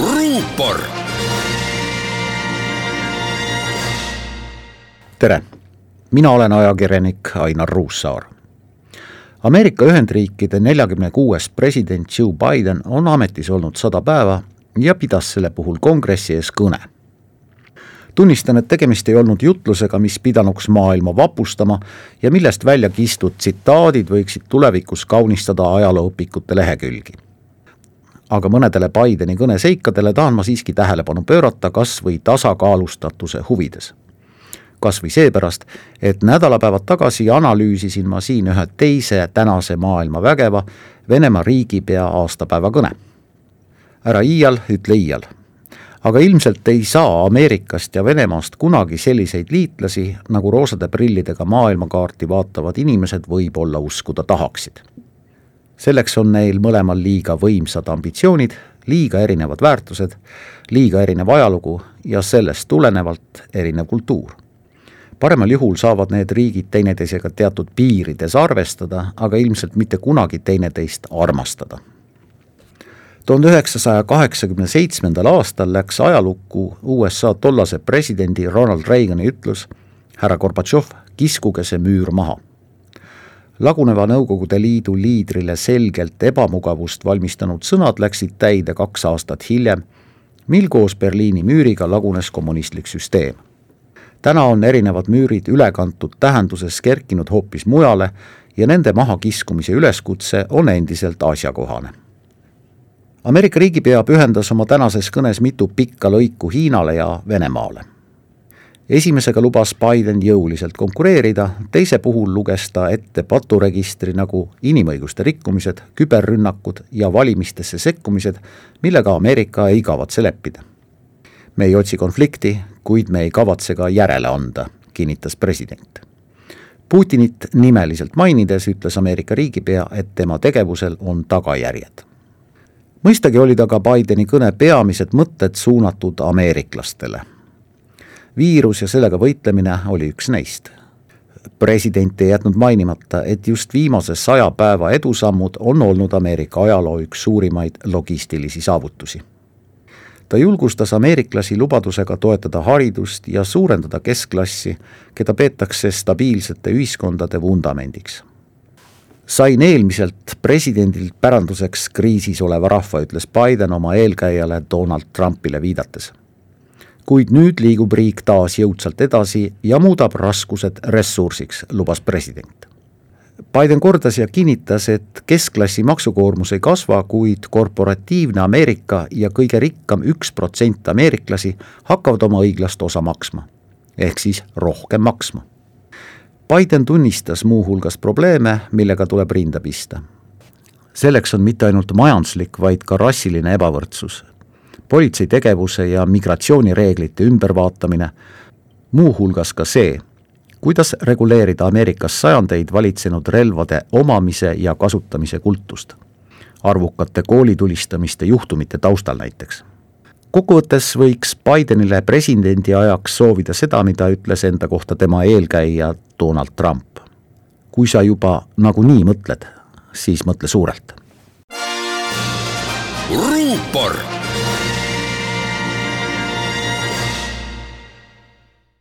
ruupor. tere, mina olen ajakirjanik Ainar Ruussaar. Ameerika Ühendriikide neljakümne kuues president Joe Biden on ametis olnud sada päeva ja pidas selle puhul kongressi ees kõne tunnistan, et tegemist ei olnud jutlusega, mis pidanuks maailma vapustama ja millest välja kistud tsitaadid võiksid tulevikus kaunistada ajalooõpikute lehekülgi. Aga mõnedele Bideni kõne seikadele tahan ma siiski tähelepanu pöörata kas või tasakaalustatuse huvides. kas või seepärast, et nädalapäevad tagasi analüüsisin ma siin ühe teise tänase maailma vägeva Venemaa riigipea aastapäeva kõne. ära iial, ütle iial aga ilmselt ei saa Ameerikast ja Venemaast kunagi selliseid liitlasi, nagu roosade prillidega maailmakaarti vaatavad inimesed võib-olla uskuda tahaksid. Selleks on neil mõlemal liiga võimsad ambitsioonid, liiga erinevad väärtused, liiga erinev ajalugu ja sellest tulenevalt erinev kultuur. paremal juhul saavad need riigid teineteisega teatud piirides arvestada, aga ilmselt mitte kunagi teineteist armastada tuhande üheksasaja kaheksakümne seitsmendal aastal läks ajalukku USA tollase presidendi Ronald Reagani ütlus härra Gorbatšov, kiskuge see müür maha. Laguneva Nõukogude Liidu liidrile selgelt ebamugavust valmistanud sõnad läksid täide kaks aastat hiljem, mil koos Berliini müüriga lagunes kommunistlik süsteem. täna on erinevad müürid ülekantud tähenduses kerkinud hoopis mujale ja nende mahakiskumise üleskutse on endiselt asjakohane Ameerika riigipea pühendas oma tänases kõnes mitu pikka lõiku Hiinale ja Venemaale. Esimesega lubas Biden jõuliselt konkureerida, teise puhul luges ta ette paturegistri nagu inimõiguste rikkumised, küberrünnakud ja valimistesse sekkumised, millega Ameerika ei kavatse leppida. me ei otsi konflikti, kuid me ei kavatse ka järele anda, kinnitas president Putinit nimeliselt mainides ütles Ameerika riigipea, et tema tegevusel on tagajärjed mõistagi olid aga Bideni kõne peamised mõtted suunatud ameeriklastele. Viirus ja sellega võitlemine oli üks neist. president ei jätnud mainimata, et just viimase saja päeva edusammud on olnud Ameerika ajaloo üks suurimaid logistilisi saavutusi. ta julgustas ameeriklasi lubadusega toetada haridust ja suurendada keskklassi, keda peetakse stabiilsete ühiskondade vundamendiks sain eelmiselt presidendilt päranduseks kriisis oleva rahva, ütles Biden oma eelkäijale Donald Trumpile viidates. Kuid nüüd liigub riik taas jõudsalt edasi ja muudab raskused ressursiks, lubas president. Biden kordas ja kinnitas, et keskklassi maksukoormus ei kasva, kuid korporatiivne Ameerika ja kõige rikkam üks protsent ameeriklasi hakkavad oma õiglast osa maksma. ehk siis rohkem maksma Biden tunnistas muuhulgas probleeme, millega tuleb rinda pista. selleks on mitte ainult majanduslik, vaid ka rassiline ebavõrdsus, politsei tegevuse ja migratsioonireeglite ümbervaatamine, muuhulgas ka see, kuidas reguleerida Ameerikas sajandeid valitsenud relvade omamise ja kasutamise kultust, arvukate koolitulistamiste juhtumite taustal näiteks kokkuvõttes võiks Bidenile presidendi ajaks soovida seda, mida ütles enda kohta tema eelkäija Donald Trump. kui sa juba nagunii mõtled, siis mõtle suurelt. ruupor Thank you.